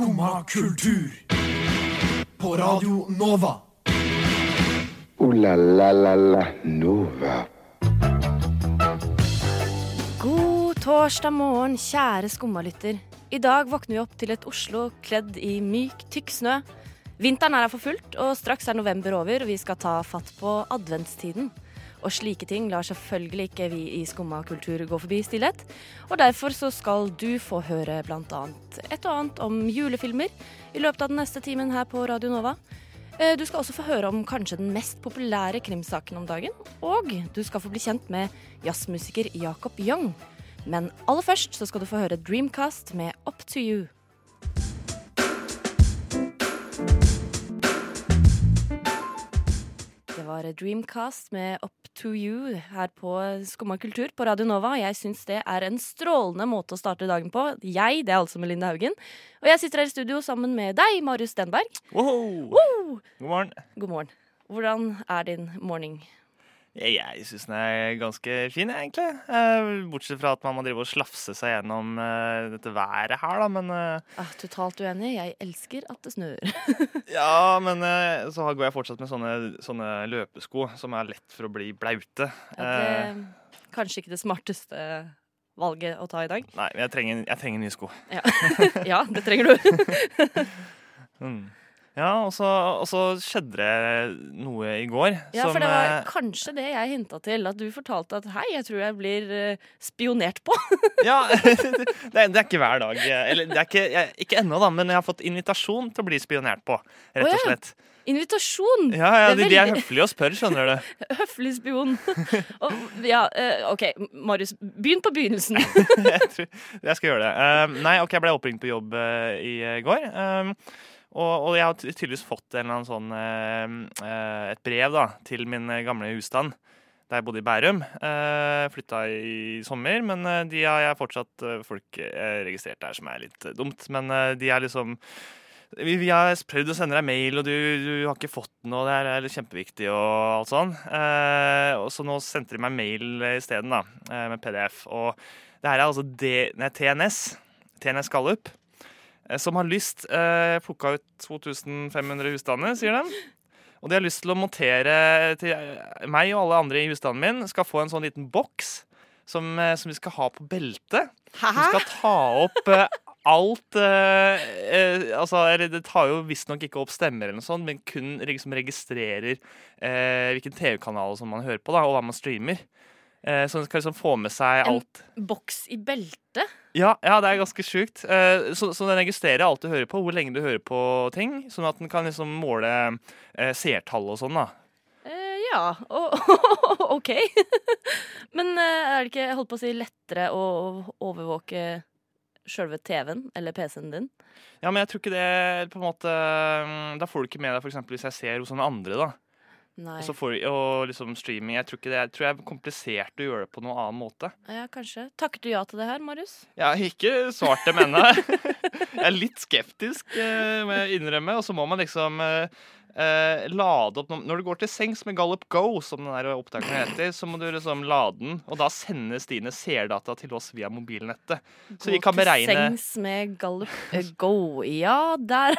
Skumma kultur. På Radio Nova. O-la-la-la-la Nova. God torsdag morgen, kjære skummalytter. I dag våkner vi opp til et Oslo kledd i myk, tykk snø. Vinteren er her for fullt, og straks er november over, og vi skal ta fatt på adventstiden. Og slike ting lar selvfølgelig ikke vi i Skumma kultur gå forbi stillhet. Og derfor så skal du få høre annet et og annet om julefilmer i løpet av den neste timen her på Radio Nova. Eh, Du skal også få høre om kanskje den mest populære krimsaken om dagen. Og du skal få bli kjent med jazzmusiker Jacob Young. Men aller først så skal du få høre Dreamcast med Up to You. Var Dreamcast med Up to You her på Skumma kultur på Radio Nova. Jeg syns det er en strålende måte å starte dagen på. Jeg, det er altså Melinda Haugen. Og jeg sitter her i studio sammen med deg, Marius Stenberg. Wow. wow. God morgen. God morgen. Hvordan er din morgen? Jeg, syns den er ganske fin, egentlig. Eh, bortsett fra at man må drive og slafse seg gjennom eh, dette været her, da. Men eh, Ah, totalt uenig. Jeg elsker at det snør. ja, men så går jeg fortsatt med sånne, sånne løpesko som er lett for å bli blaute. Ja, det, kanskje ikke det smarteste valget å ta i dag. nei, men jeg trenger, jeg trenger nye sko. Ja, ja det trenger du. Mm. Ja, og så, og så skjedde det noe i går Ja, som for det var eh, kanskje det jeg hinta til. At du fortalte at hei, jeg tror jeg blir eh, spionert på. Ja, det, det er ikke hver dag. Eller det er ikke, jeg, ikke ennå, da, men jeg har fått invitasjon til å bli spionert på. Rett og ja. slett. Invitasjon! Ja, ja, er de, de er høflige og spør, skjønner du. Høflig spion. Og, ja, eh, OK, Marius, begynn på begynnelsen. jeg, tror, jeg skal gjøre det. Nei, ok, jeg ble oppringt på jobb i går. Og, og jeg har tydeligvis fått sånn, uh, uh, et brev da, til min uh, gamle husstand. der jeg bodde i Bærum. Eh, Flytta i sommer, men de har jeg fortsatt folk registrert der, som er litt dumt. Men de er liksom vi, vi har prøvd å sende deg mail, og du, du har ikke fått noe. Det er, kjempeviktig og alt sånn. Eh, og så nå sendte de meg mail isteden, da, eh, med PDF. Og det her er altså D, nei, TNS, TNS Gallup, eh, som har lyst eh, plukka ut 2500 husstander, sier de. Og de har lyst til å montere til meg og alle andre i husstanden min skal få en sånn liten boks som, eh, som vi skal ha på beltet. Som skal ta opp eh, alt eh, eh, altså, Det tar jo visstnok ikke opp stemmer, eller noe sånt, men kun liksom registrerer eh, hvilken TV-kanal som man hører på, da, og hva man streamer. Eh, så den skal liksom få med seg alt. En- Boks i beltet? Ja, ja, det er ganske sjukt. Eh, så, så den registrerer alt du hører på, hvor lenge du hører på ting. Sånn at den kan liksom måle eh, seertall og sånn, da. Eh, ja, oh, OK. Men eh, er det ikke holdt på å si, lettere å overvåke sjølve TV-en eller PC-en din? Ja, men jeg tror ikke det på en måte Da får du ikke med deg f.eks. hvis jeg ser hos noen andre, da. Nei. Og, så får, og liksom streaming Jeg tror ikke det jeg tror jeg er komplisert å gjøre det på noen annen måte. Ja, kanskje. Takker du ja til det her, Marius? Jeg har ikke svart dem ennå. Jeg er litt skeptisk, eh, må jeg innrømme. Og så må man liksom eh, lade opp Når når du går til sengs med Gallup Go, som den der opptakeren heter, så må du liksom lade den, og da sendes dine seerdata til oss via mobilnettet. Så vi kan beregne Gå til sengs med Gallup eh, Go. Ja, der.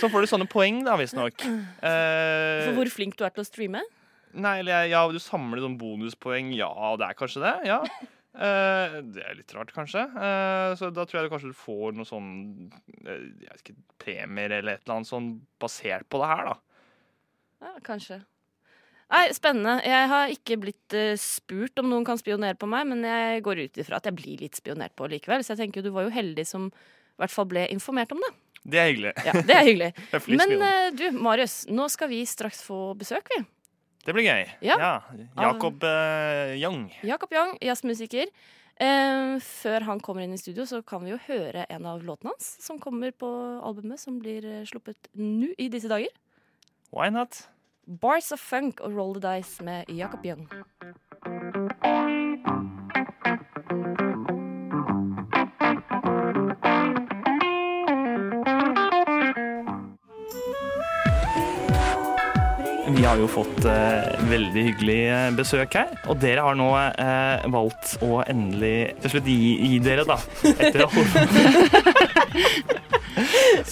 Så får du sånne poeng, da, visstnok. Eh, For hvor flink du er til å streame? Nei, eller ja, du samler sånn bonuspoeng. Ja, det er kanskje det. Ja. Eh, det er litt rart, kanskje. Eh, så da tror jeg du kanskje du får noe sånn eh, jeg vet ikke, premier eller et eller annet sånn basert på det her, da. Ja, kanskje. Nei, Spennende. Jeg har ikke blitt spurt om noen kan spionere på meg, men jeg går ut ifra at jeg blir litt spionert på likevel. Så jeg tenker jo du var jo heldig som i hvert fall ble informert om det. Det er hyggelig. Ja, Det er hyggelig. Men du, Marius, nå skal vi straks få besøk, vi. Det blir gøy. Ja. Jakob uh, Young. Jakob Young, jazzmusiker. Uh, før han kommer inn i studio, så kan vi jo høre en av låtene hans som kommer på albumet som blir eh, sluppet nå i disse dager. Why not? Bars of Funk og Roll the Dice med Jakob Young. Vi har jo fått eh, veldig hyggelig eh, besøk her, og dere har nå eh, valgt å endelig til slutt gi, gi dere, da. Etter å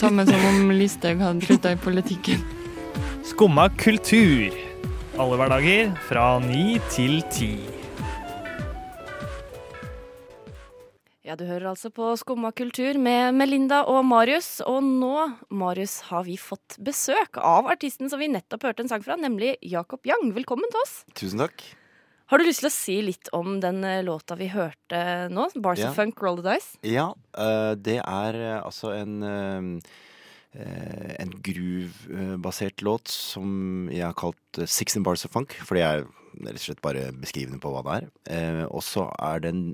Samme som om Listhaug hadde slutta i politikken. Skumma kultur. Alle hverdager fra ni til ti. Ja, du hører altså på Skumma kultur med Melinda og Marius. Og nå, Marius, har vi fått besøk av artisten som vi nettopp hørte en sang fra, nemlig Jakob Young. Velkommen til oss. Tusen takk. Har du lyst til å si litt om den eh, låta vi hørte nå? Bars Ja. of Funk, Roll the Dice? Ja, eh, det er eh, altså en en groove-basert låt som jeg har kalt Six Sixteen Bars of Funk, fordi jeg er rett og slett bare beskrivende på hva det er. Og så er den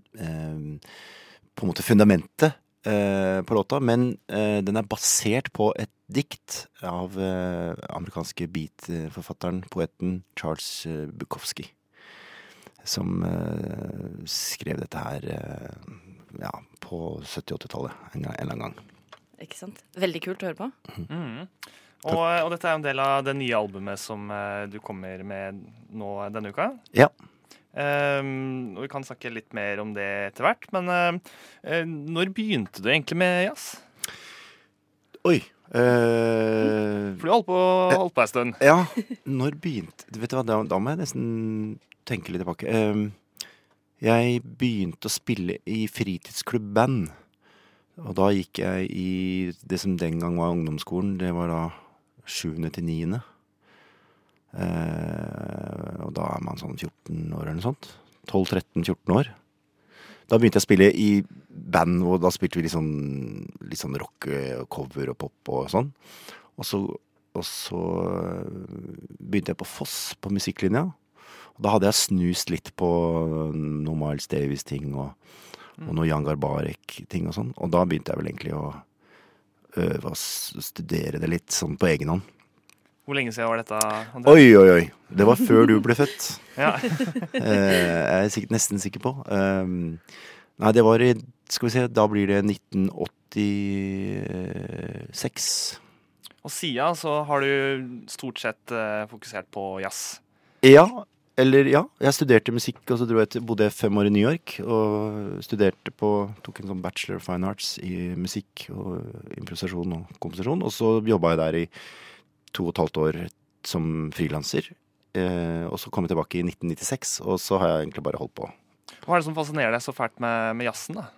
på en måte fundamentet eh, på låta, men eh, den er basert på et dikt av eh, amerikanske beat-forfatteren, poeten Charles eh, Bukowski. Som eh, skrev dette her eh, ja, på 70-80-tallet en, en eller annen gang. Ikke sant? Veldig kult å høre på. Mm. Og, og dette er en del av det nye albumet som eh, du kommer med nå denne uka. Ja. Um, og vi kan snakke litt mer om det etter hvert. Men uh, når begynte du egentlig med jazz? Oi. Uh, For du holdt på, holdt på en stund. ja, når begynte Vet du hva, da, da må jeg nesten tenke litt tilbake. Um, jeg begynte å spille i fritidsklubb-band. Og da gikk jeg i det som den gang var ungdomsskolen. Det var da sjuende til niende. Eh, og da er man sånn 14 år eller noe sånt. 12-13-14 år. Da begynte jeg å spille i band, og da spilte vi litt sånn, litt sånn rock, og cover og pop og sånn. Og så, og så øh, begynte jeg på Foss, på musikklinja. Og da hadde jeg snust litt på noe Miles Davis-ting og, og noe Jan Garbarek-ting og sånn. Og da begynte jeg vel egentlig å øve og studere det litt sånn på egen hånd. Hvor lenge siden var dette? André? Oi, oi, oi! Det var før du ble født. Ja. Eh, jeg er sikkert, nesten sikker på. Um, nei, det var i Skal vi se, da blir det 1986. Og siden så har du stort sett eh, fokusert på jazz. Ja, eller ja. Jeg studerte musikk, og så jeg bodde jeg fem år i New York. Og studerte på Tok en sånn bachelor of fine arts i musikk og improvisasjon og komposisjon. Og så jobba jeg der i to og et halvt år som frilanser. Eh, og så kom jeg tilbake i 1996, og så har jeg egentlig bare holdt på. Hva er det som fascinerer deg så fælt med, med jazzen? da?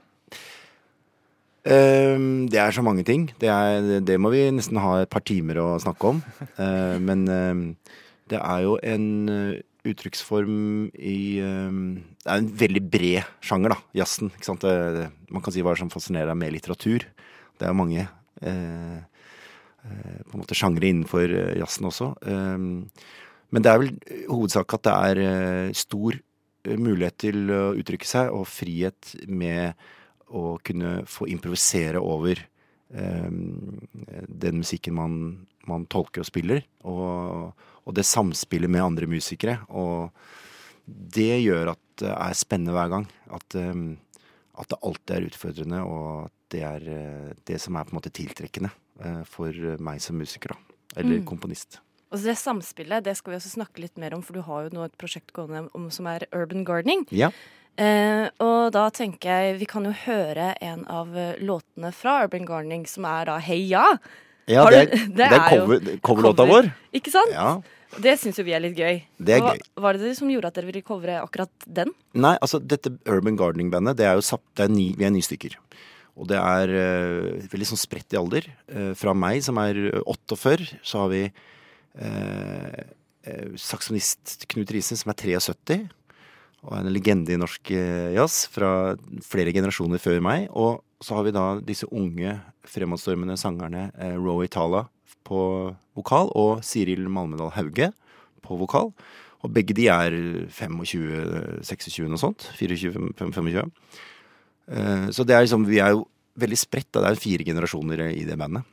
Um, det er så mange ting. Det, er, det må vi nesten ha et par timer å snakke om. Uh, men um, det er jo en eh, uttrykksform i um, Det er en veldig bred sjanger, da. Jazzen. Man kan si hva som fascinerer deg med litteratur. Det er jo mange eh, på en måte sjangre innenfor eh, jazzen også. Ehm, men det er vel hovedsak at det er eh, stor eh, mulighet til å uttrykke seg, og frihet med å kunne få improvisere over eh, den musikken man, man tolker og spiller. Og, og det samspillet med andre musikere. Og det gjør at det er spennende hver gang. At, eh, at det alltid er utfordrende, og at det er eh, det som er på en måte tiltrekkende eh, for meg som musiker, da. Eller Mm. komponist. Og så det samspillet det skal vi også snakke litt mer om, for du har jo nå et prosjekt gående om, som er urban gardening. Ja. Eh, og da tenker jeg vi kan jo høre en av eh, låtene fra Urban Gardening, som er da Heia. Ja, det, er- det er er jo cover, coverlåta cover. vår. Ikke sant? Ja. Det syns jo vi er litt gøy. Det er Hva gøy. var det det som gjorde at dere ville covre akkurat den? Nei, altså dette Urban Gardening-bandet, det er jo det er ni, vi er ni stykker. Og det er uh, veldig sånn spredt i alder. Uh, fra meg, som er 48, så har vi eh, saksofonist Knut Riise, som er 73. Og er en legende i norsk jazz fra flere generasjoner før meg. Og så har vi da disse unge fremadstormende sangerne eh, Roy Tala på vokal og Siril Malmedal Hauge på vokal. Og begge de er 25-26 og sånt. 24-25. Eh, Så det er liksom, vi er jo veldig spredt. Det er fire generasjoner i det bandet.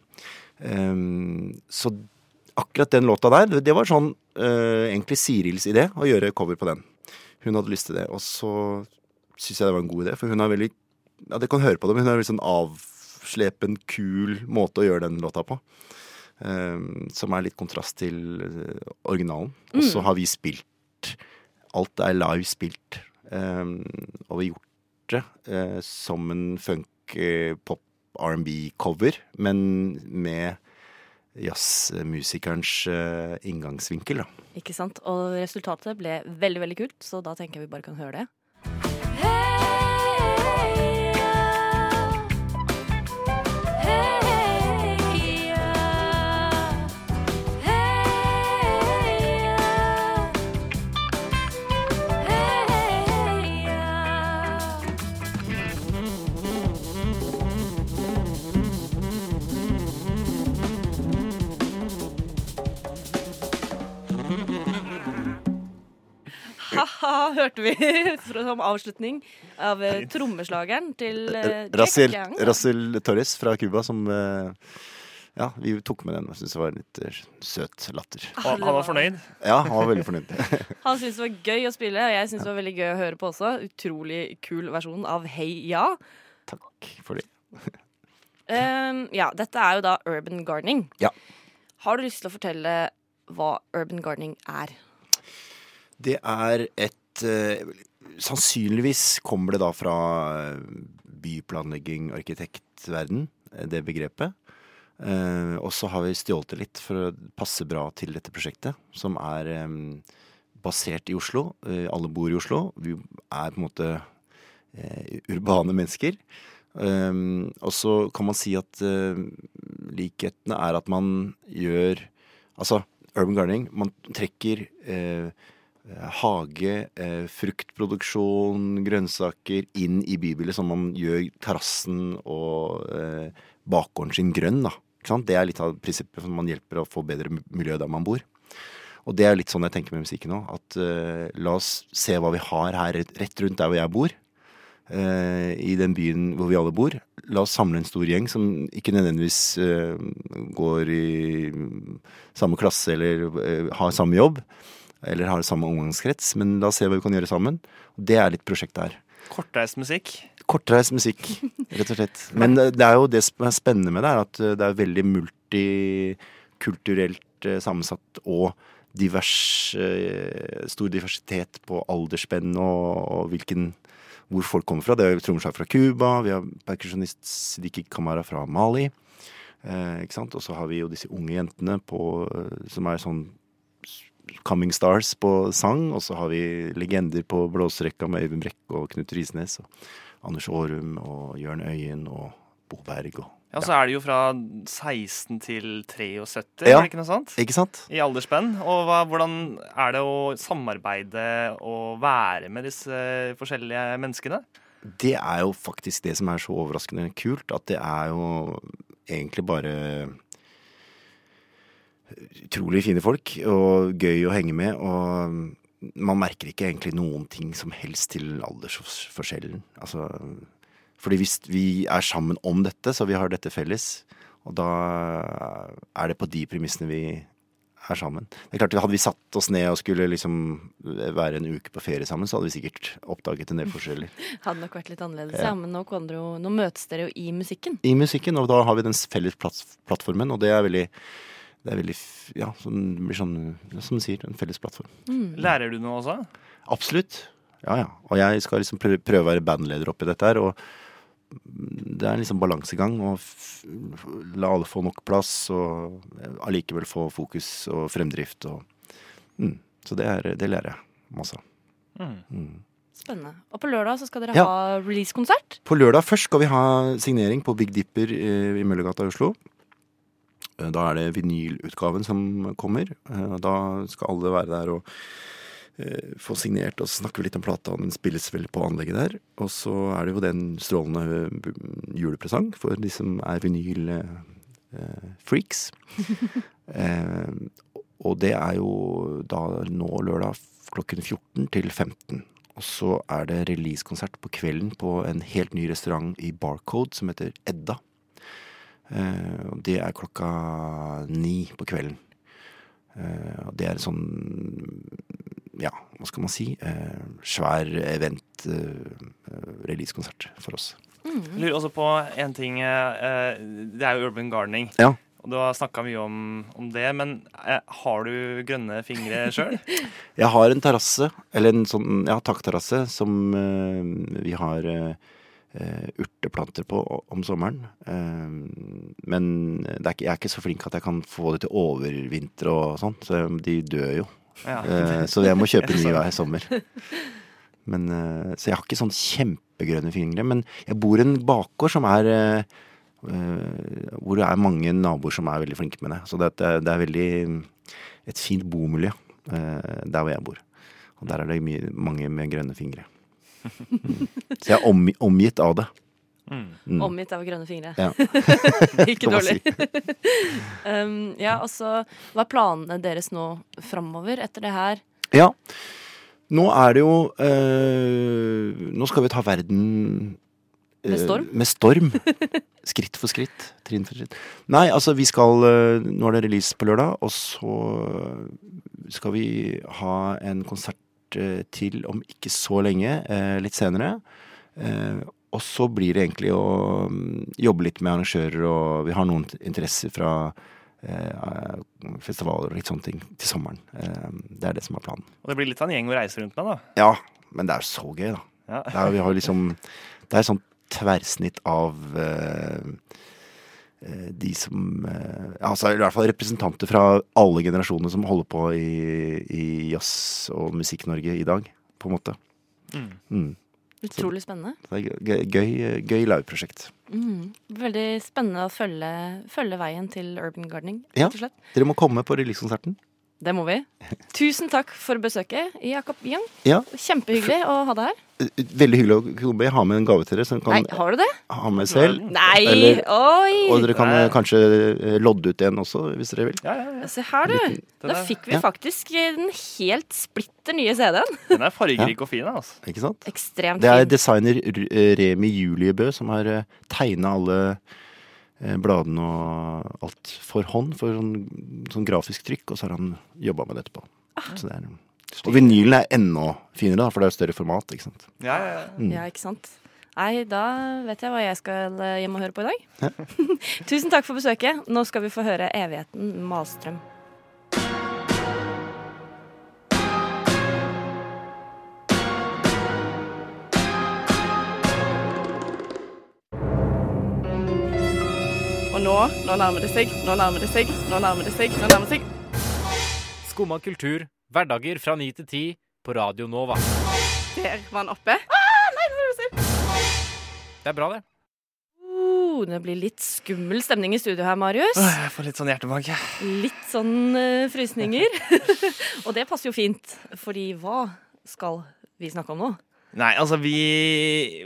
Um, så akkurat den låta der, det- var sånn eh, egentlig Sirils idé å gjøre cover på den. Hun hadde lyst til det. Og så syns jeg det var en god idé, for hun har veldig Ja, dere kan høre på det, men hun har en veldig sånn avslepen, kul måte å gjøre den låta på. Som er litt kontrast til eh, originalen. Og så har vi spilt Alt er live spilt. Og vi har gjort det eh, som en funk, eh, pop, R&B-cover, men med jazzmusikerens eh, inngangsvinkel, da. Ikke sant? Og resultatet ble veldig, veldig kult, så da tenker jeg vi bare kan høre det. Ha-ha, hørte vi som avslutning av eh, trommeslageren til eh, Rassel, Rassel Torres fra Cuba som eh, Ja, vi tok med den. Jeg syns det var litt eh, søt latter. Og han var fornøyd. Ja, han var veldig fornøyd. Han syntes det var gøy å spille, og jeg syntes det var veldig gøy å høre på også. Utrolig kul versjon av Hei Ja. Takk for det. Um, ja, dette er jo da urban gardening. Ja. Har du lyst til å fortelle hva urban gardening er? Det er et eh, Sannsynligvis kommer det da fra eh, byplanlegging, arkitektverden, eh, det begrepet. Og så har vi stjålet det litt for å passe bra til dette prosjektet, som er basert i Oslo. Alle bor i Oslo. Vi er på en måte urbane mennesker. Og så kan man si at likhetene er at man gjør Altså, urban gardening, man trekker eh, hage, eh, fruktproduksjon, grønnsaker inn i bybildet, sånn man gjør terrassen og eh, bakgården sin grønn. da. Det er litt av prinsippet for man hjelper å få bedre miljø der man bor. Og det er litt sånn jeg tenker med musikken òg. At eh, la oss se hva vi har her rett- rundt der hvor jeg bor. eh, I den byen hvor vi alle bor. La oss samle en stor gjeng som ikke nødvendigvis eh, går i samme klasse eller eh, har samme jobb. Eller har samme omgangskrets. Men la oss se hva vi kan gjøre sammen. Det er litt prosjektet her. Kortreist musikk. Kortreist musikk, rett og slett. Men det er jo det som er spennende med det, er at eh, det er veldig multikulturelt eh, sammensatt og divers, eh, stor diversitet på aldersspenn og, og hvilken hvor folk kommer fra. Det er trommeslag fra Cuba, vi har perkusjonist Sidiki Kamara fra Mali. Eh, ikke sant? Og så har vi jo disse unge jentene på, som er sånn coming stars på sang. Og så har vi legender på blåserekka med Øyvind Brekke og Knut Risnes. Og Anders Aarum og Jørn Øyen og Bo Berg og Ja, så er det jo fra 16 til 73, Ja. er det ikke noe sånt? Ikke sant? I aldersspenn. Og hva, hvordan er det å samarbeide og være med disse forskjellige menneskene? Det er jo faktisk det som er så overraskende kult, at det er jo egentlig bare utrolig fine folk og gøy å henge med. Og man merker ikke egentlig noen ting som helst til aldersforskjellen. Altså, fordi hvis vi er sammen om dette, så vi har dette felles, og da er det på de premissene vi er sammen. Det er klart, Hadde vi satt oss ned og skulle liksom være en uke på ferie sammen, så hadde vi sikkert oppdaget en del forskjeller. Hadde nok vært litt annerledes, Ja. Men nå, jo, nå møtes dere jo i musikken. i musikken, og da har vi den felles plattformen, og det er veldig det er veldig, ja, som blir sånn, som du sier, en felles plattform. Lærer du noe også? Absolutt. Ja, ja. Og jeg skal liksom prøve, å være bandleder oppi dette her, og det er en liksom balansegang. å la alle få nok plass, og allikevel få fokus og fremdrift. Og, mm. Så det, er, det lærer jeg masse av. Mm. Spennende. Og på lørdag så skal dere Ja. ha releasekonsert. På lørdag først skal vi ha signering på Big Dipper eh, i Møllergata i Oslo. Eh, Da er det vinylutgaven som kommer. Eh, Da skal alle være der og eh, få signert, og så snakker vi litt om plata. og Den spilles vel på anlegget der. Og så er det jo den strålende julepresang for de som er vinyl-freaks. eh, og det er jo da nå lørdag klokken 14 til 15. Og så er det releasekonsert på kvelden på en helt ny restaurant i Barcode som heter Edda. Eh, og det er klokka ni på kvelden. Eh, og det er en sånn ja, hva skal man si? Eh, svær event eh, releasekonsert for oss. Jeg lurer også på en ting. eh, Det er jo urban gardening. Ja. Og du har snakka mye om, om det, men eh, har du grønne fingre sjøl? Jeg har en terrasse, eller en sånn ja, takterrasse, som eh, vi har urteplanter på om sommeren. Eh, men det er ikke, jeg er ikke så flink at jeg kan få det til overvinter og sånn, så de dør jo. Ja. Eh, så jeg må kjøpe ny hver sommer. Men, eh, så jeg har ikke sånn kjempegrønne fingre. Men jeg bor i en bakgård som er eh, eh, Hvor det er mange naboer som er veldig flinke med det. Så det, er- det er veldig et fint bomiljø eh, der hvor jeg bor. Og der er det mye, mange med grønne fingre. Så jeg er om, omgitt av det. Mm. Mm. Omgitt av grønne fingre. Ja. Ikke dårlig. um, ja, altså, hva er planene deres nå framover etter det her? Ja. Nå er det jo øh, Nå skal vi ta verden eh, Med storm? Med storm. skritt for skritt. Trinn for trinn. Nei, altså vi skal eh, Nå er det release på lørdag, og så skal vi ha en konsert til om ikke så lenge, eh, litt senere. Eh, og så blir det egentlig å mm, jobbe litt med arrangører, og vi har noen interesser fra eh, festivaler og litt sånne ting til sommeren. Eh, det er det som er planen. Og det blir litt av en gjeng å reise rundt med, da. Ja, men det er jo så gøy, da. Ja. Det er, vi har liksom Det er sånn tverrsnitt av eh, eh, de som eh, Altså i hvert fall representanter fra alle generasjoner som holder på i, i jazz- og Musikk-Norge i dag, på en måte. Mm. Mm. Utrolig spennende. Det er gøy, gøy, liveprosjekt. Mm. Veldig spennende å følge, følge veien til urban gardening, Ja. rett og slett. Dere må komme på releasekonserten. Det må vi. Tusen takk for besøket, Jakob Young. Ja. Kjempehyggelig å ha deg her. Eh, Veldig hyggelig å komme. Jeg har med en gave til dere som Nei, har du det? ha med selv. Nei! Eller- Oi! Og dere kan Nei. eh, kanskje eh, lodde ut en også, hvis dere vil. Ja, ja, ja. Se her, du. Da fikk vi Ja. faktisk den helt splitter nye CD-en. den er fargerik og fin, altså. Ikke sant? Ekstremt fin. Det er designer Remi Juliebø som har tegna alle bladene og alt for hånd, for sånn, sånn grafisk trykk, og så har han jobba med det etterpå. Ah. Så det er, og vinylen er enda finere, da, for det er større format. ikke sant? Ja, ja, ja. Mm. Ja, ikke sant. Nei, da vet jeg hva jeg skal eh, hjem og høre på i dag. Tusen takk for besøket. Nå skal vi få høre 'Evigheten' Malstrøm. Nå, nå nærmer det seg, nå nærmer det seg, nå nærmer det seg, nå nærmer det seg. Skumma kultur, hverdager fra 9 til 10 på Radio Nova. Der var han oppe. Ah, nei, nå det seg. Det er bra, det. Oh, det blir litt skummel stemning i studio her, Marius. Jeg får litt sånn hjertebank. Litt sånn uh, frysninger. og det passer jo fint, fordi hva skal vi snakke om nå? Nei, altså vi,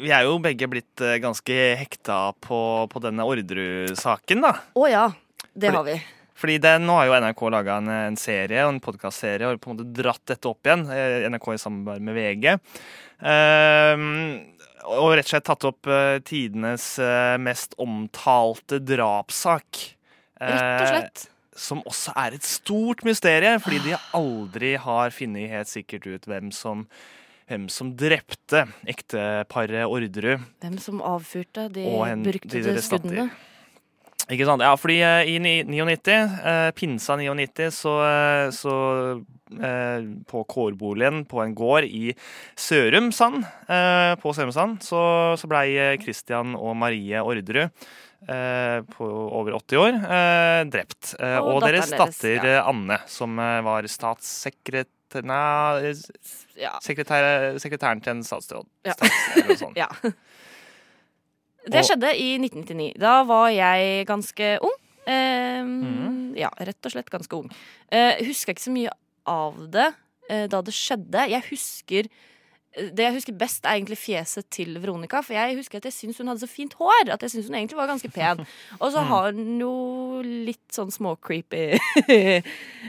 vi er jo begge blitt eh, ganske hekta på, på denne Orderud-saken, da. Å ja, det Fordi- har vi. Fordi det, nå har jo NRK laga en, en serie, en podkastserie, og på en måte dratt dette opp igjen. eh, NRK i samarbeid med VG. Um, og rett og slett tatt opp uh, tidenes uh, mest omtalte drapssak. Rett og slett. som også er et stort mysterium, fordi de aldri har funnet helt sikkert ut hvem som, hvem som drepte ekteparet Orderud. Hvem som avfyrte de beryktede skuddene. Ikke sant? Ja, fordi eh, i 99, eh, pinsa 99, så, eh, så eh, På kårboligen på en gård i Sørumsand, eh, på Sørumsand, så, så blei eh, Christian og Marie Orderud på over 80 år drept. Og og deres datter deres, ja. Anne, som var statssekretær Nei, eh, Ja. sekretær, sekretæren til en statsråd. Ja. Stats, ja. Det Og- skjedde i 1999. Da var jeg ganske ung. Eh, mm. Ja, rett og slett ganske ung. Eh, husker ikke så mye av det eh, da det skjedde. Jeg husker det jeg husker best, er egentlig fjeset til Veronica. For jeg husker at jeg syns hun hadde så fint hår. At jeg syns hun egentlig var ganske pen. Og så har hun jo litt sånn småcreepy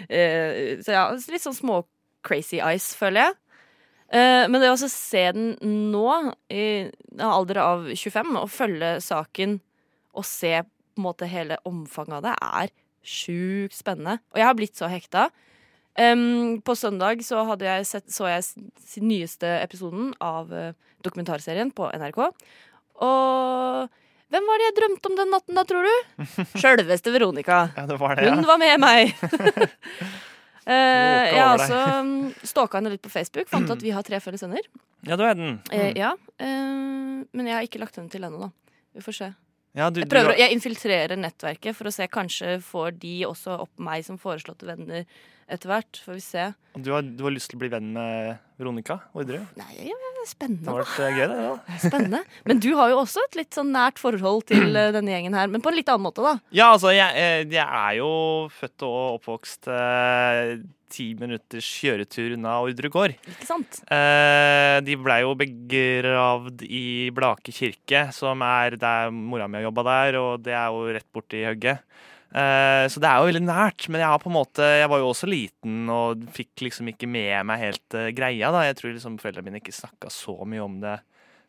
eh, Så ja, litt sånn små crazy eyes, føler jeg. Eh, men det å se den nå, i alder av 25, og følge saken og se på en måte hele omfanget av det, er sjukt spennende. Og jeg har blitt så hekta. Um, på søndag så, jeg sett, så jeg nyeste episoden av eh, dokumentarserien på NRK. Og hvem var det jeg drømte om den natten, da, tror du? Sjølveste Veronica. Ja, var det, ja. Hun var med meg. Eh, jeg har også um, stalka henne litt på Facebook. Fant at vi har tre felles venner. Ja, du er den. Eh, Mm. ja, eh, Men jeg har ikke lagt henne til ennå, da. Vi får se. Ja, du, Jeg, du, prøver, å- jeg infiltrerer nettverket for å se kanskje får de også opp meg som foreslåtte venner etter hvert. Får vi se. du, har, du har lyst til å bli venn med Veronica Orderud? Nei, ja, det er Det har vært eh, gøy, det. Ja. Spennende. Men du har jo også et litt sånn nært forhold til eh, denne gjengen her. Men på en litt annen måte, da. Ja, altså, jeg, eh, jeg er jo født og oppvokst eh, ti minutters kjøretur unna Orderud gård. Ikke sant? Eh, de blei jo begravd i Blake kirke, som er der mora mi har jobba der, og det er jo rett borti hugget. Eh, så det er jo veldig nært, men jeg har på en måte Jeg var jo også liten og fikk liksom ikke med meg helt eh, greia. da Jeg tror liksom foreldrene mine ikke snakka så mye om det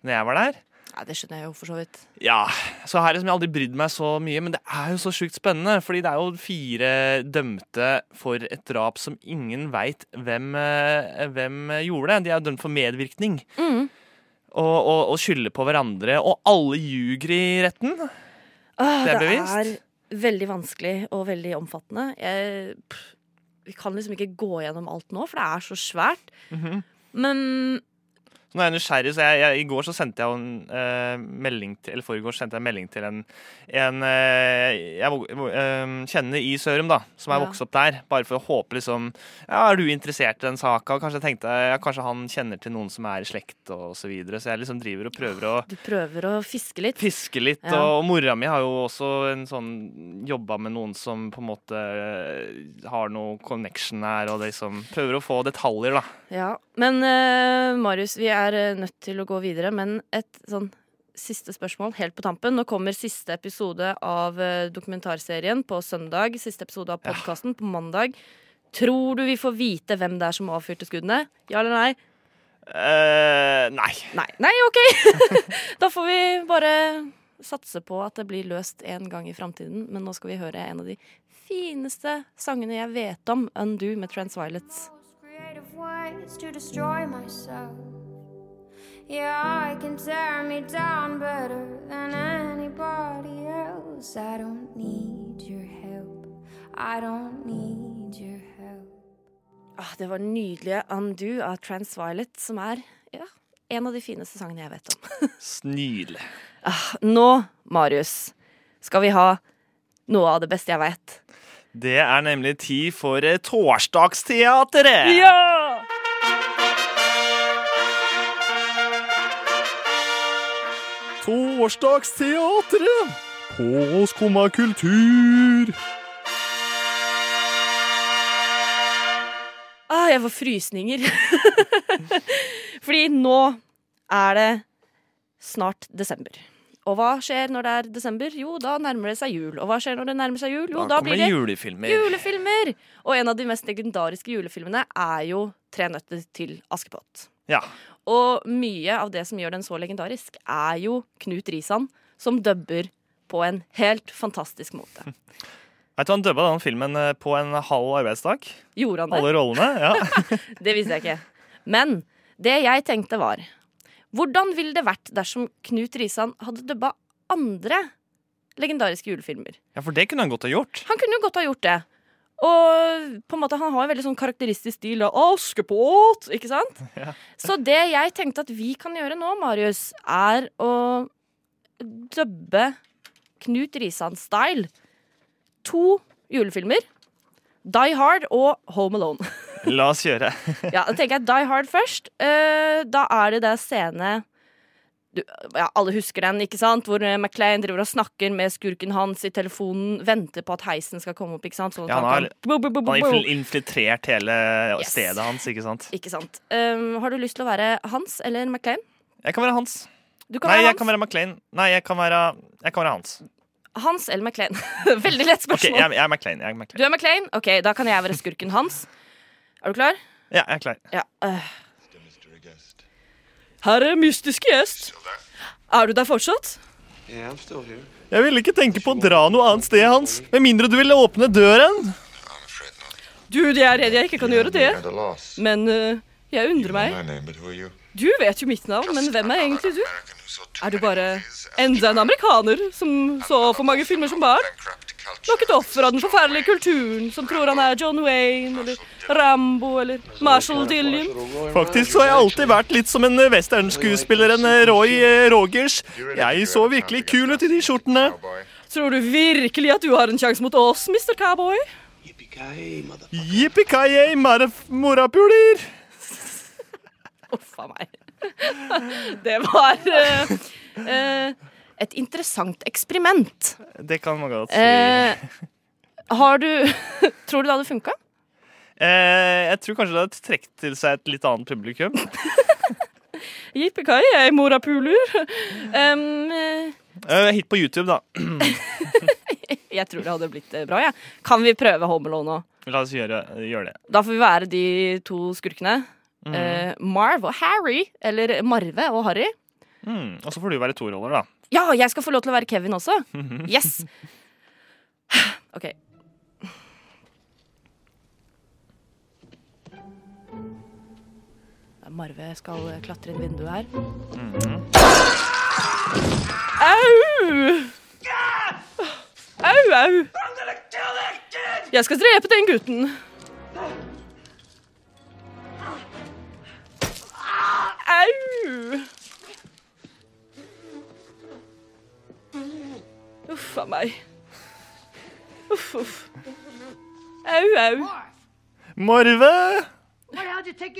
når jeg var der. Ja, Det skjønner jeg jo for så vidt. Ja, så jeg liksom aldri brydd meg så mye, men det er jo så sjukt spennende. Fordi det er jo fire dømte for et drap som ingen veit hvem, eh, hvem gjorde. De er jo dømt for medvirkning. Mm. Og, og, og skylder på hverandre. Og alle ljuger i retten. Åh, Det er det bevisst. er veldig vanskelig og veldig omfattende. Jeg, pff, vi kan liksom ikke gå gjennom alt nå, for det er så svært. Men Så nå er jeg nysgjerrig, så jeg, jeg, i går så sendte jeg en eh, melding til Eller forrige sendte jeg en melding til en, en eh, jeg eh, kjenner i Sørum, da, som er Ja. vokst opp der. Bare for å håpe liksom Ja, er du interessert i den saka? Kanskje jeg tenkte ja, kanskje han kjenner til noen som er i slekt, og så videre. Så jeg liksom driver og prøver å du prøver å fiske litt. fiske litt. Ja. Og mora mi har jo også en sånn jobba med noen som på en måte eh, har noe connection her, og liksom prøver å få detaljer, da. Ja. Men eh, Marius, vi er eh, nødt til å gå videre. Men et sånn siste spørsmål helt på tampen. Nå kommer siste episode av eh, dokumentarserien på søndag. Siste episode av podkasten på mandag. Tror du vi får vite hvem det er som avfyrte skuddene? Ja eller nei? Uh, nei. Nei, nei OK! da får vi bare satse på at det blir løst en gang i framtiden. Men nå skal vi høre en av de fineste sangene jeg vet om, 'Undo' med Transviolets. creative Yeah, I can tear me down better than anybody else. I don't need your help. I don't need your help. Ah, det var nydelige 'Undo' av Transviolet, som er ja, en av de fineste sangene jeg vet om. Nydelig. Ah, nå, Marius, skal vi ha noe av det beste jeg vet. Det er nemlig tid for eh, Torsdagsteatret! Ja! Torsdagsteatret på Skumma kultur. Ah, jeg får frysninger. Fordi nå er det snart desember. Og hva skjer når det er desember? Jo, da nærmer det seg jul. Og hva skjer når det nærmer seg jul? Jo, da, blir det julefilmer. julefilmer! Og en av de mest legendariske julefilmene er jo Tre nøtter til Askepott. Ja. Og mye av det som gjør den så legendarisk, er jo Knut Risan, som dubber på en helt fantastisk måte. Vet du, Han dubba den filmen eh, på en halv arbeidsdag. Gjorde han det? Alle rollene. ja. Det visste jeg ikke. Men det jeg tenkte var Hvordan ville det vært dersom Knut Risan hadde dubba andre legendariske julefilmer? ja, for det kunne han godt ha gjort. Han kunne godt ha gjort det. Og på en måte han har en veldig sånn karakteristisk stil av Askepott, ikke sant? Ja. Så det jeg tenkte at vi kan gjøre nå, Marius, er å dubbe Knut Risan-style. To julefilmer. Die Hard og Home Alone. La oss gjøre. Ja, da tenker jeg Die Hard først. Eh, da er det det scene du, ja, Alle husker den, ikke sant? Hvor Maclean McLean driver og snakker med skurken hans i telefonen. Venter på at heisen skal komme opp. ikke sant? Sånn Ja, han har- Han har infiltrert hele Yes. stedet hans, ikke sant? Ikke sant. Um, har du lyst til å være Hans eller McLean? Jeg kan være Hans. Du kan Nei, være jeg Hans. kan være McLean. Nei, jeg kan være, jeg kan være Hans. Hans eller McLean? Veldig lett spørsmål. jeg, jeg er McLean. Jeg er McLean. Du er McLean? Ok, da kan jeg være skurken Hans. Er du klar? Ja, jeg er klar. Ja. øh. Her er mystiske gjest. Er du der fortsatt? Jeg ville ikke tenke på å dra noe annet sted, Hans. Med mindre du ville åpne døren. Du, jeg er redd jeg ikke kan gjøre det. Men uh, jeg undrer meg. Du vet jo mitt navn, men hvem er egentlig du? Er du bare enda en amerikaner som så for mange filmer som barn? Nok et offer av den forferdelige kulturen som tror han er John Wayne eller Rambo eller Marshall Dillion. Faktisk så har jeg alltid vært litt som en westernskuespiller, en eh, Roy eh, Rogers. Jeg så virkelig kul ut i de skjortene. Tror du virkelig at du har en sjanse mot oss, Mr. Cowboy? Yippee-ki-yay, morapuler! Uff a meg. Det var uh, eh, et interessant eksperiment. Det kan man godt si. Eh, har du Tror du det hadde funka? Eh, jeg tror kanskje det hadde trukket til seg et litt annet publikum. Jippekai, jeg morapuler. Um, eh, Eh, hit på YouTube, da. jeg tror det hadde blitt eh, bra, jeg. Kan vi prøve Home Alone nå? La oss gjøre, gjøre det. Da får vi være de to skurkene. Mm. Eh, Marv og Harry. Eller Marve og Harry. Mm, og så får du være to roller, da. Ja, jeg skal få lov til å være Kevin også. Yes! OK. Marve skal klatre inn vinduet her. Au! Au, au! Jeg skal drepe den gutten.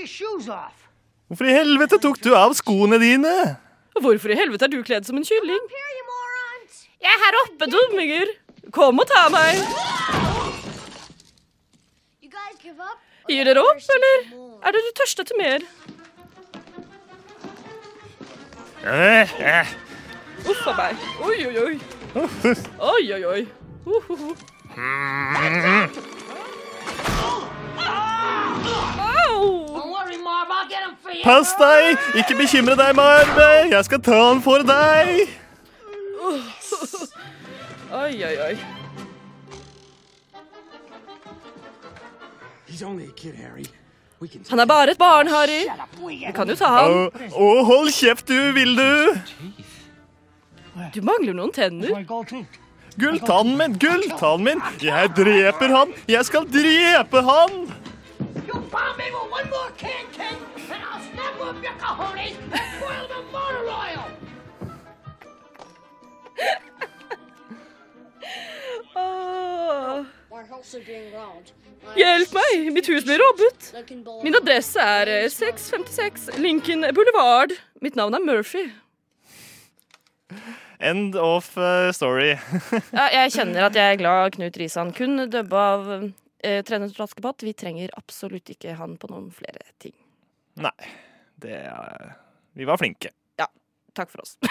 Shoes off? Hvorfor i helvete tok du av skoene dine? Hvorfor i helvete er du kledd som en kylling? Jeg er her oppe, dumminger. Kom og ta meg. You guys give up? Gir dere opp, eller er dere tørste etter mer? Uff a meg. Oi, oi, oi. Oi, oi, oi. Uh, uh, Don't Pass deg! Ikke bekymre deg, Marve. Jeg skal ta han for deg. Oi, oi, oi. He's only a kid, Harry. We can Han er bare et barn, Harry. Vi kan jo ta ham. Å, oh, hold kjeft, du, vil du? Du mangler noen tenner. Gulltannen min, gulltannen min! Jeg dreper han! Jeg skal drepe han! Bomb me with one more can, Ken, and I'll snap up your cojones and boil the motor oil. Hjelp meg! Mitt hus blir robbet. Min adresse er eh, 656 Lincoln Boulevard. Mitt navn er Murphy. End of eh, story. Ja, jeg kjenner at jeg er glad Knut Risan kun dubba av eh, Trener til Askepott. Vi trenger absolutt ikke han på noen flere ting. Nei, det er Vi var flinke. Ja. Takk for oss.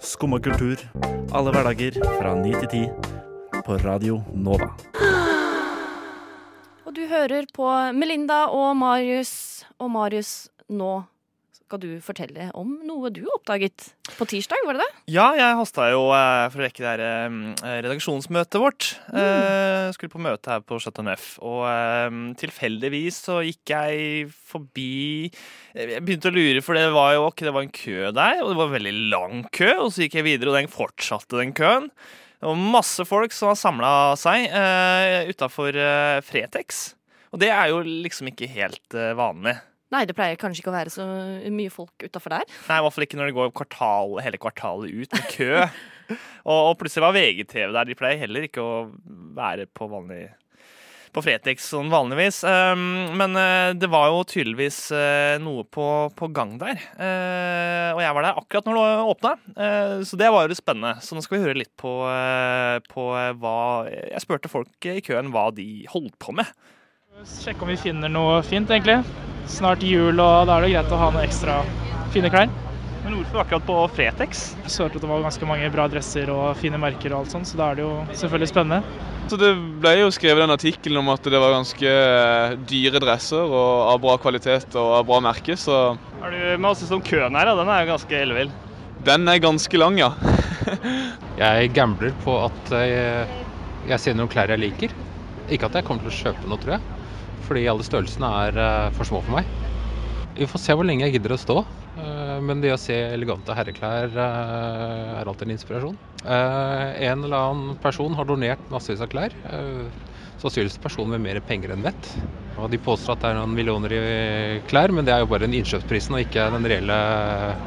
Skumma kultur. Alle hverdager fra ni til ti. På Radio Nova. Og du hører på Melinda og Marius. Og Marius, nå skal du fortelle om noe du oppdaget på tirsdag, var det det? Ja, jeg hasta jo eh, for å rekke det her eh, redaksjonsmøtet vårt. Mm. skulle på møte her på Chateau Neuf, og eh, tilfeldigvis så gikk jeg forbi eh, Jeg begynte å lure, for det var jo ikke det var en kø der, og det var en veldig lang kø. Og så gikk jeg videre, og den fortsatte, den køen. Det var masse folk som har samla seg eh, utafor eh, Fretex. Og det er jo liksom ikke helt eh, vanlig. Nei, det pleier kanskje ikke å være så mye folk utafor der. Nei, i hvert fall ikke når det går kvartal, hele kvartalet ut med kø. og, og plutselig var VGTV der. De pleier heller ikke å være på vanlig på Fretex sånn vanligvis. Um, men uh, det var jo tydeligvis uh, noe på, på gang der. Uh, og jeg var der akkurat når det åpna, så det var jo spennende. Så nå skal vi høre litt på, på hva Jeg spurte folk i køen hva de holdt på med. Sjekke om vi finner noe fint, egentlig. Snart jul, og da er det greit å ha noe ekstra fine klær. Men hvorfor akkurat på Fretex? Jeg hørte at det var ganske mange bra dresser og fine merker og alt sånt, så da er det jo selvfølgelig spennende. Så Det ble jo skrevet en artikkel om at det var ganske eh, dyre dresser og av bra kvalitet og av bra merke, så Er du med oss som køen her, da? Den er jo ganske ellevill. den er ganske lang, ja. Jeg gambler på at jeg, jeg ser noen klær jeg liker. Ikke at jeg kommer til å kjøpe noe, tror jeg. Fordi alle størrelsene er eh, for små for meg. Vi får se hvor lenge jeg gidder å stå. Eh, men det å se elegante herreklær eh, er alltid en inspirasjon. En eller annen person har donert massevis av klær. Sannsynligvis personer med mer penger enn vett. Og de påstår at det er noen millioner i klær, men det er jo bare den innkjøpsprisen og ikke den reelle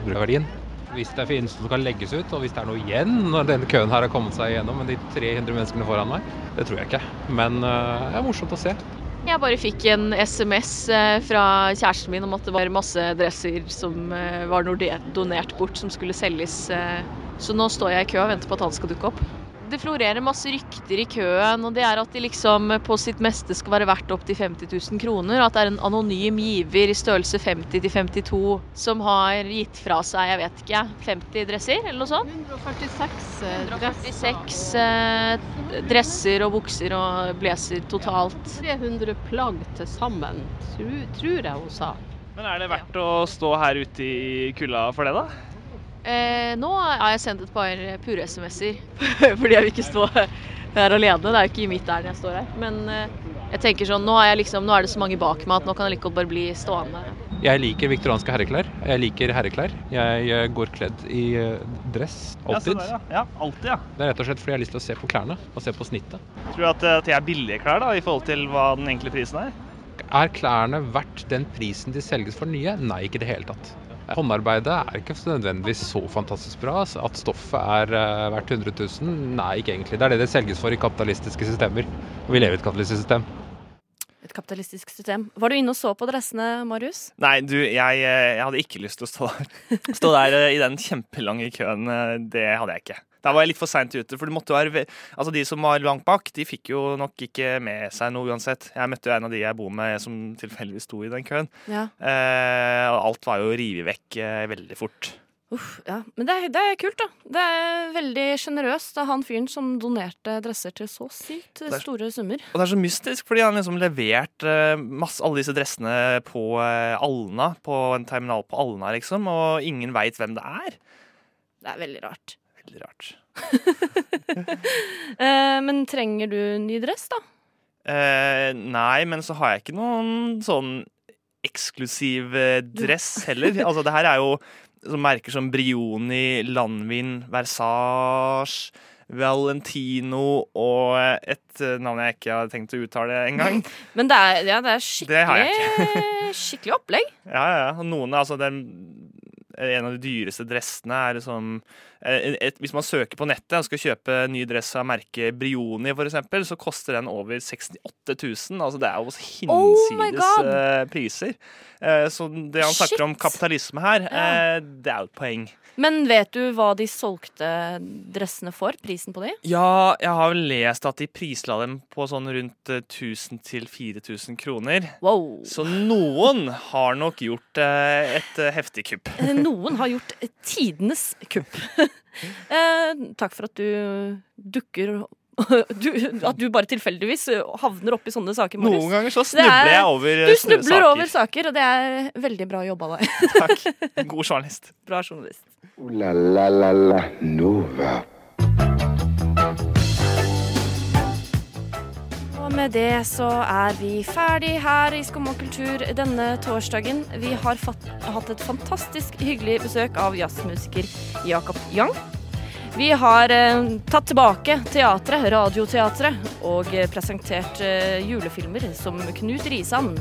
brødverdien. Hvis det finnes noe som kan legges ut, og hvis det er noe igjen når denne køen her har kommet seg igjennom med de 300 menneskene foran meg, det tror jeg ikke. Men det er morsomt å se. Jeg bare fikk en SMS eh, fra kjæresten min om at det var masse dresser som eh, var donert bort, som skulle selges. eh. Så nå står jeg i kø og venter på at han skal dukke opp. Det florerer masse rykter i køen, og det er at de liksom på sitt meste skal være verdt opptil 50 000 kroner. Og at det er en anonym giver i størrelse 50 til 52 som har gitt fra seg, jeg vet ikke, 50 dresser eller noe sånt? 146 146 dresser, dresser og bukser og blazer totalt. 300 plagg til sammen, tror, tror jeg hun sa. Men er det verdt å stå her ute i kulda for det, da? Eh, nå har jeg sendt et par pure SMS-er, fordi jeg vil ikke stå her alene. Det er jo ikke i mitt ærend jeg står her. Men eh, jeg tenker sånn, nå, jeg liksom, nå er det så mange bak meg at nå kan jeg like godt bare bli stående. Jeg liker viktorianske herreklær. Jeg liker herreklær. Jeg eh, går kledd i eh, dress alltid. Ja, se ja. ja, alltid, ja. Det er rett og slett fordi jeg har lyst til å se på klærne og se på snittet. Tror du at, at det er billige klær da, i forhold til hva den egentlige prisen er? Er klærne verdt den prisen de selges for nye? Nei, ikke i det hele tatt. Håndarbeidet er ikke nødvendigvis så fantastisk bra. At stoffet er eh, verdt 100 000? Nei, ikke egentlig. Det er det det selges for i kapitalistiske systemer. Og vi lever i et kapitalistisk system. Et kapitalistisk system. Var du inne og så på dressene, Marius? Nei, du, jeg, eh, jeg hadde ikke lyst til å stå der. Stå der eh, i den kjempelange køen, det hadde jeg ikke. Da var jeg litt for seint ute. For det måtte være, altså de som var langt bak, de fikk jo nok ikke med seg noe uansett. Jeg møtte jo en av de jeg bor med som tilfeldigvis sto i den køen. Ja. Eh, og alt var jo revet vekk eh, veldig fort. Uff, ja. Men det er, det er kult, da. Det er veldig sjenerøst av han fyren som donerte dresser til så sykt store summer. Og det er så mystisk, fordi han liksom levert eh, masse, alle disse dressene på eh, Alna, på en terminal på Alna, liksom, og ingen veit hvem det er. Det er veldig rart. Veldig rart. Eh, men trenger du ny dress, da? Eh, nei, men så har jeg ikke noen sånn eksklusiv eh, dress heller. altså, det her er jo som merker som Brioni, Landvin, Versage, Valentino og et eh, navn jeg ikke har tenkt å uttale engang. Men det er, ja, det er Det skikkelig, skikkelig opplegg. Ja, ja. ja. Noen, altså den, En av de dyreste dressene er eh, et, Hvis man søker på nettet og skal kjøpe ny dress av merket Brioni, eksempel, så koster den over 68 000. Altså, det er jo Oh hinsides oh priser. Eh, så det han snakker om kapitalisme her, eh, det er jo et poeng. Men vet du hva de solgte dressene for? Prisen på de? Ja, jeg har vel lest at de prisla dem på sånn rundt eh, 1000 til 4000 kroner. Wow. Så noen har nok gjort et heftig kupp. Eh, Noen har gjort tidenes kupp. Eh, takk for at du dukker du, At du bare tilfeldigvis havner oppi sånne saker, Marius. Noen ganger så snubler er- jeg over saker. Du snubler saker. over saker, og det er veldig bra jobba av deg. Takk. God journalist. Bra journalist. Uh, la la la la Nova. Med det så er vi ferdig her i Skum og kultur denne torsdagen. Vi har fatt, hatt et fantastisk hyggelig besøk av jazzmusiker Jakob Young. Vi har eh, tatt tilbake teatret, Radioteatret, og presentert eh, julefilmer som Knut Risan.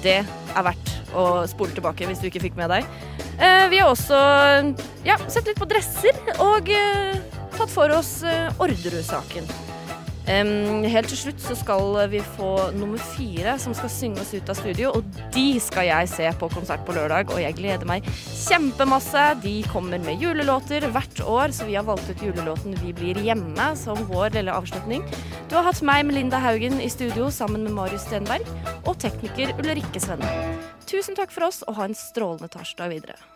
Det er verdt å spole tilbake hvis du ikke fikk med deg. Eh, vi har også ja, sett litt på dresser og eh, tatt for oss eh, Orderud-saken. Em, helt til slutt så skal vi få nummer fire som skal synge oss ut av studio. Og de skal jeg se på konsert på lørdag, og jeg gleder meg kjempemasse. De kommer med julelåter hvert år, så vi har valgt ut julelåten 'Vi blir hjemme' som vår lille avslutning. Du har hatt meg, Melinda Haugen, i studio sammen med Marius Stenberg og tekniker Ulrikke Svenne. Tusen takk for oss, og ha en strålende torsdag videre.